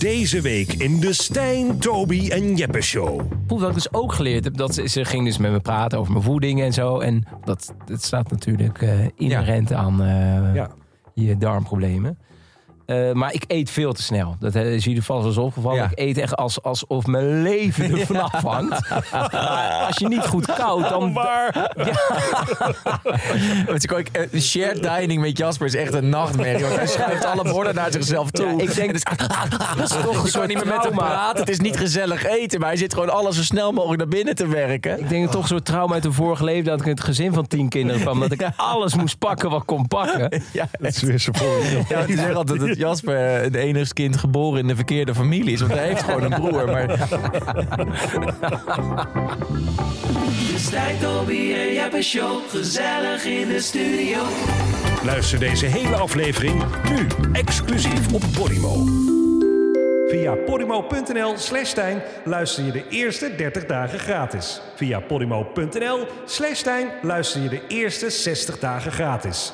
Deze week in de Stijn, Toby en Jeppe Show. Wat ik dus ook geleerd heb, dat ze, ze ging dus met me praten over mijn voeding en zo. En dat, dat staat natuurlijk eh, inherent aan eh, Ja. je darmproblemen. Eh, maar ik eet veel te snel. Dat is jullie vast wel eens opgevallen. Ja. Ik eet echt als, alsof mijn leven ervan afhangt. Maar als je niet goed koudt, dan... Want ik ook, eh, shared dining met Jasper is echt een nachtmerrie. Want hij schuift alle borden naar zichzelf toe. Ja, ik denk- En het is, Dat is toch een soort niet meer met hem praten. Het is niet gezellig eten. Maar hij zit gewoon alles zo snel mogelijk naar binnen te werken. Ik denk toch zo'n trauma uit een vorige leven dat ik in het gezin van tien kinderen kwam. Dat ik alles moest pakken wat ik kon pakken. Ja, Dat is weer zo voor Ja, het is echt altijd dat Jasper eh, het enigste kind geboren in de verkeerde familie is. Want hij heeft gewoon een broer. Maar Toby en Jeppe Show. Gezellig in de studio. Luister deze hele aflevering nu exclusief op Podimo. Via podimo.nl slash Stijn luister je de eerste 30 dagen gratis. Via podimo.nl slash Stijn luister je de eerste 60 dagen gratis.